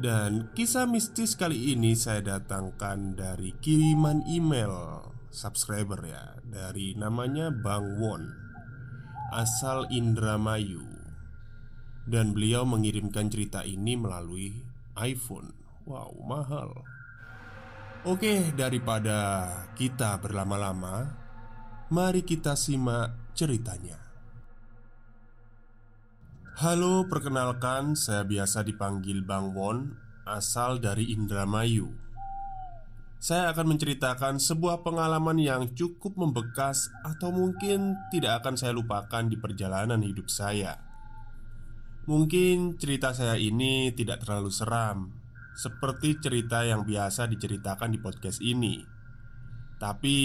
dan kisah mistis kali ini saya datangkan dari kiriman email subscriber ya Dari namanya Bang Won Asal Indramayu. Dan beliau mengirimkan cerita ini melalui iPhone. Wow mahal. Oke daripada kita berlama-lama Mari kita simak ceritanya Halo, perkenalkan saya biasa dipanggil Bang Won Asal dari Indramayu. Saya akan menceritakan sebuah pengalaman yang cukup membekas Atau mungkin tidak akan saya lupakan di perjalanan hidup saya. Mungkin cerita saya ini tidak terlalu seram Seperti cerita yang biasa diceritakan di podcast ini. Tapi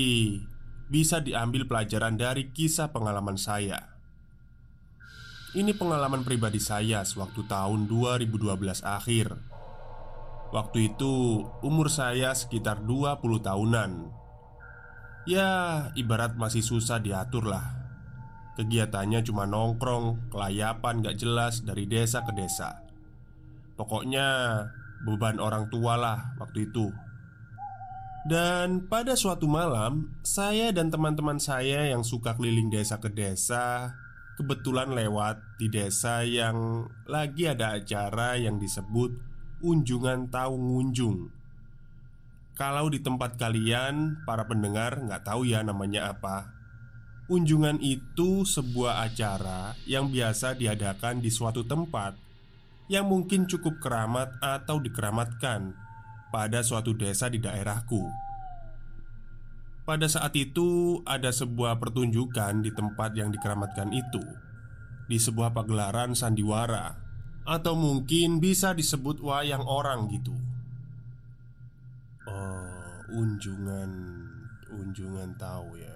bisa diambil pelajaran dari kisah pengalaman saya ini pengalaman pribadi saya sewaktu tahun 2012 akhir. Waktu itu umur saya sekitar 20 tahunan. Ya ibarat masih susah diatur lah Kegiatannya cuma nongkrong, kelayapan gak jelas dari desa ke desa. Pokoknya beban orang tua lah waktu itu. Dan pada suatu malam, saya dan teman-teman saya yang suka keliling desa ke desa kebetulan lewat di desa yang lagi ada acara yang disebut Unjungan Tahu Ngunjung. Kalau di tempat kalian, para pendengar nggak tahu ya namanya apa. Unjungan itu sebuah acara yang biasa diadakan di suatu tempat yang mungkin cukup keramat atau dikeramatkan pada suatu desa di daerahku. Pada saat itu, ada sebuah pertunjukan di tempat yang dikeramatkan itu, di sebuah pagelaran sandiwara, atau mungkin bisa disebut wayang orang gitu. Oh, unjungan, unjungan tahu ya.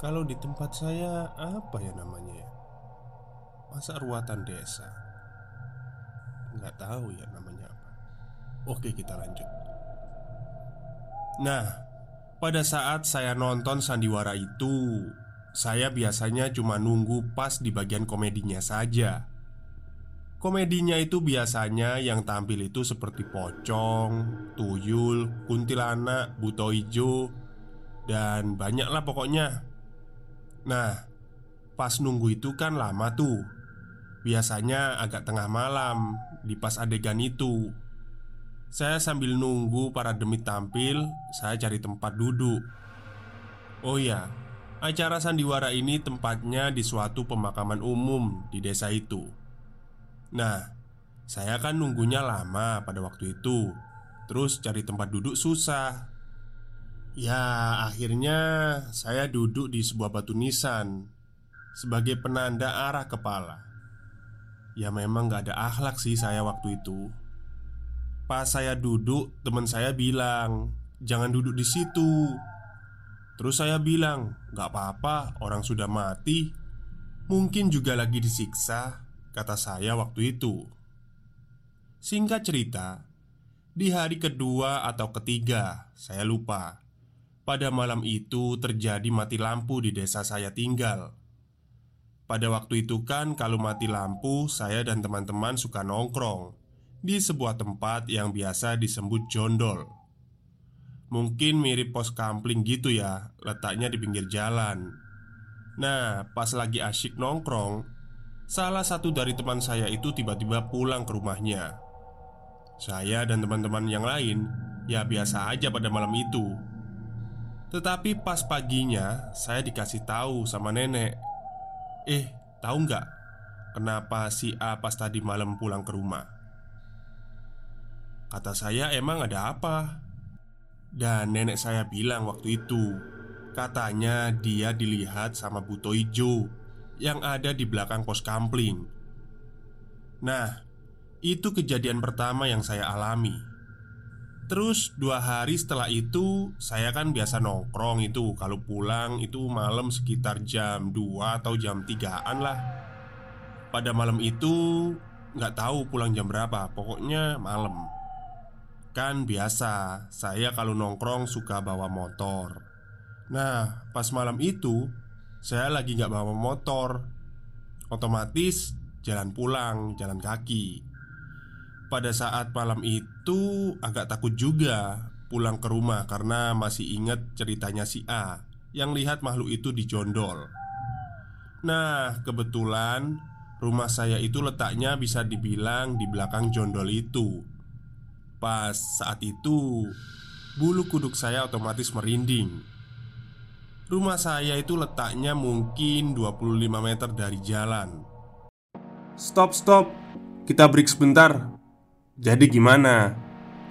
Kalau di tempat saya apa ya namanya ya? Masa ruatan desa? Nggak tahu ya namanya apa. Oke, kita lanjut. Nah, pada saat saya nonton sandiwara itu, saya biasanya cuma nunggu pas di bagian komedinya saja. Komedinya itu biasanya yang tampil itu seperti pocong, tuyul, kuntilanak, buto ijo, dan banyaklah pokoknya. Nah, pas nunggu itu kan lama tuh. Biasanya agak tengah malam di pas adegan itu. Saya sambil nunggu para demit tampil, saya cari tempat duduk. Oh iya, acara sandiwara ini tempatnya di suatu pemakaman umum di desa itu. Nah, saya kan nunggunya lama pada waktu itu. Terus cari tempat duduk susah. Ya, akhirnya saya duduk di sebuah batu nisan sebagai penanda arah kepala. Ya memang gak ada akhlak sih saya waktu itu Pas saya duduk, teman saya bilang, "Jangan duduk di situ." Terus saya bilang, "Gak apa-apa, orang sudah mati. Mungkin juga lagi disiksa," kata saya waktu itu. Singkat cerita, di hari kedua atau ketiga, saya lupa. Pada malam itu terjadi mati lampu di desa saya tinggal. Pada waktu itu kan kalau mati lampu, saya dan teman-teman suka nongkrong di sebuah tempat yang biasa disebut jondol. Mungkin mirip pos kampling gitu ya, letaknya di pinggir jalan. Nah, pas lagi asyik nongkrong, salah satu dari teman saya itu tiba-tiba pulang ke rumahnya. Saya dan teman-teman yang lain ya biasa aja pada malam itu. Tetapi pas paginya, saya dikasih tahu sama nenek, "Eh, tahu nggak kenapa si A pas tadi malam pulang ke rumah?" Kata saya, "Emang ada apa?" Dan nenek saya bilang waktu itu Katanya dia dilihat sama Buto Ijo Yang ada di belakang pos kampling. Nah, itu kejadian pertama yang saya alami. Terus dua hari setelah itu Saya kan biasa nongkrong itu. Kalau pulang itu malam sekitar jam 2 atau jam 3an lah. Pada malam itu nggak tahu pulang jam berapa. Pokoknya malam Kan biasa, saya kalau nongkrong suka bawa motor. Nah, pas malam itu Saya lagi gak bawa motor. Otomatis jalan pulang, jalan kaki. Pada saat malam itu agak takut juga Pulang ke rumah karena masih ingat ceritanya si A Yang lihat makhluk itu di jondol Nah, kebetulan rumah saya itu letaknya bisa dibilang di belakang jondol itu Pas saat itu, bulu kuduk saya otomatis merinding. Rumah saya itu letaknya mungkin 25 meter dari jalan. Stop, stop. Kita break sebentar. Jadi gimana?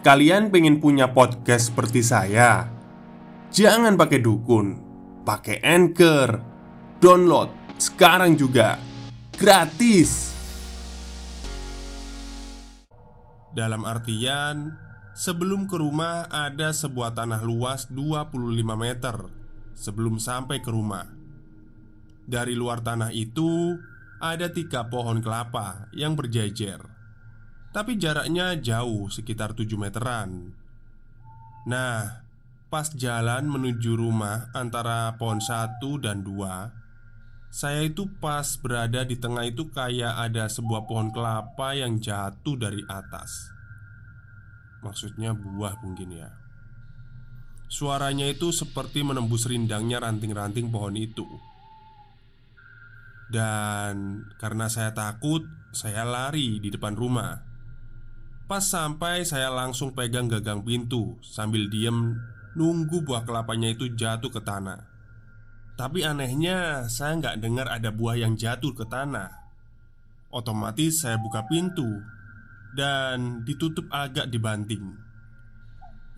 Kalian pengen punya podcast seperti saya? Jangan pakai dukun, pakai Anchor. Download sekarang juga. Gratis. Dalam artian, sebelum ke rumah ada sebuah tanah luas 25 meter sebelum sampai ke rumah. Dari luar tanah itu ada tiga pohon kelapa yang berjejer, tapi jaraknya jauh sekitar 7 meteran. Nah, pas jalan menuju rumah antara pohon satu dan dua, saya itu pas berada di tengah itu kayak ada sebuah pohon kelapa yang jatuh dari atas. Maksudnya buah mungkin ya. Suaranya itu seperti menembus rindangnya ranting-ranting pohon itu. Dan karena saya takut, saya lari di depan rumah. Pas sampai saya langsung pegang gagang pintu Sambil diem nunggu buah kelapanya itu jatuh ke tanah tapi anehnya, saya nggak dengar ada buah yang jatuh ke tanah. Otomatis saya buka pintu dan ditutup agak dibanting.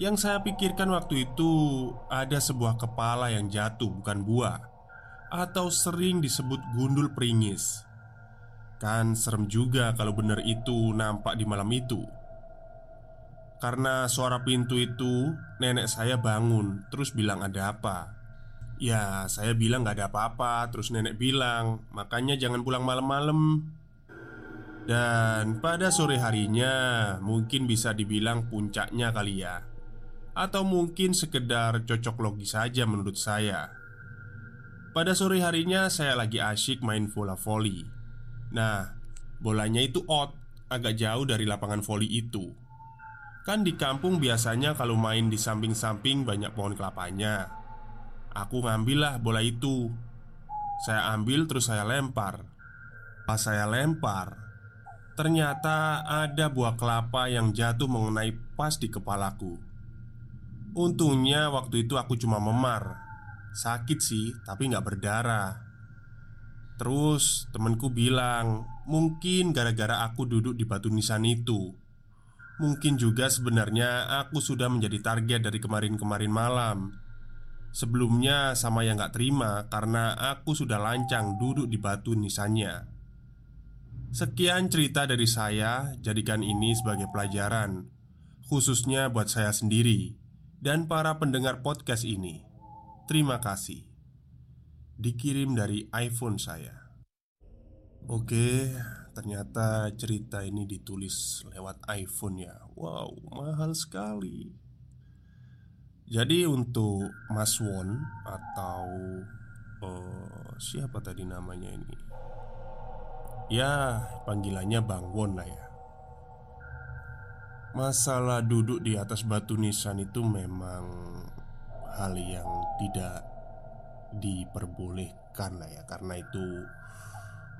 Yang saya pikirkan waktu itu ada sebuah kepala yang jatuh, bukan buah, atau sering disebut gundul peringis. Kan serem juga kalau benar itu nampak di malam itu. Karena suara pintu itu, nenek saya bangun terus bilang ada apa. Ya, saya bilang gak ada apa-apa. Terus nenek bilang, makanya jangan pulang malam-malam. Dan pada sore harinya, mungkin bisa dibilang puncaknya kali ya, atau mungkin sekedar cocok logis saja menurut saya. Pada sore harinya, saya lagi asyik main bola voli. Nah, bolanya itu out, agak jauh dari lapangan voli itu. Kan di kampung biasanya kalau main di samping-samping banyak pohon kelapanya. Aku ngambillah bola itu. Saya ambil terus saya lempar. Pas saya lempar Ternyata ada buah kelapa yang jatuh mengenai pas di kepalaku. Untungnya waktu itu aku cuma memar. Sakit sih, tapi nggak berdarah. Terus temenku bilang Mungkin gara-gara aku duduk di batu nisan itu. Mungkin juga sebenarnya aku sudah menjadi target dari kemarin-kemarin malam Sebelumnya sama yang gak terima karena aku sudah lancang duduk di batu nisannya. Sekian cerita dari saya, jadikan ini sebagai pelajaran Khususnya buat saya sendiri Dan para pendengar podcast ini. Terima kasih. Dikirim dari iPhone saya. Oke, ternyata cerita ini ditulis lewat iPhone ya. Wow, mahal sekali Jadi untuk Mas Won atau oh, Siapa tadi namanya ini? Ya, panggilannya Bang Won lah ya. Masalah duduk di atas batu nisan itu memang hal yang tidak diperbolehkan lah ya. Karena itu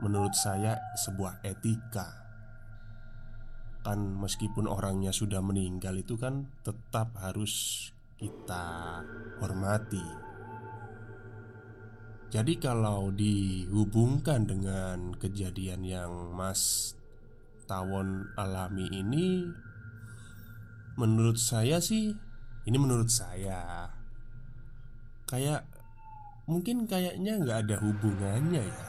menurut saya sebuah etika. Kan meskipun orangnya sudah meninggal itu kan tetap harus kita hormati. Jadi kalau dihubungkan dengan kejadian yang Mas Tawon alami ini Menurut saya sih Ini menurut saya Kayak Mungkin kayaknya nggak ada hubungannya ya.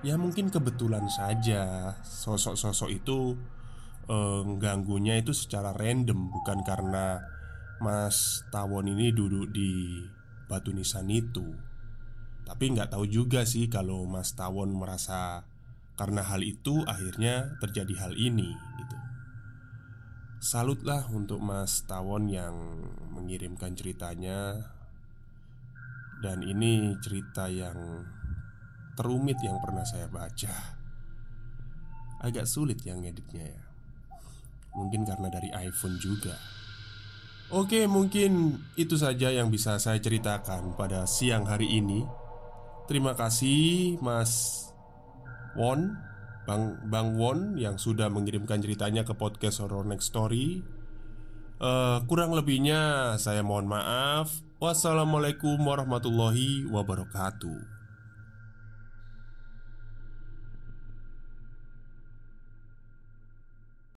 Ya mungkin kebetulan saja Sosok-sosok itu eh, Ganggunya itu secara random Bukan karena Mas Tawon ini duduk di Batu Nisan itu. Tapi nggak tahu juga sih Kalau Mas Tawon merasa Karena hal itu akhirnya terjadi hal ini gitu. Salutlah untuk Mas Tawon yang mengirimkan ceritanya. Dan ini cerita yang terumit yang pernah saya baca. Agak sulit yang ngeditnya ya. Mungkin karena dari iPhone juga Oke mungkin itu saja yang bisa saya ceritakan pada siang hari ini Terima kasih Mas Won Bang Bang Won yang sudah mengirimkan ceritanya ke podcast Horror Next Story. Uh, kurang lebihnya saya mohon maaf. Wassalamualaikum warahmatullahi wabarakatuh.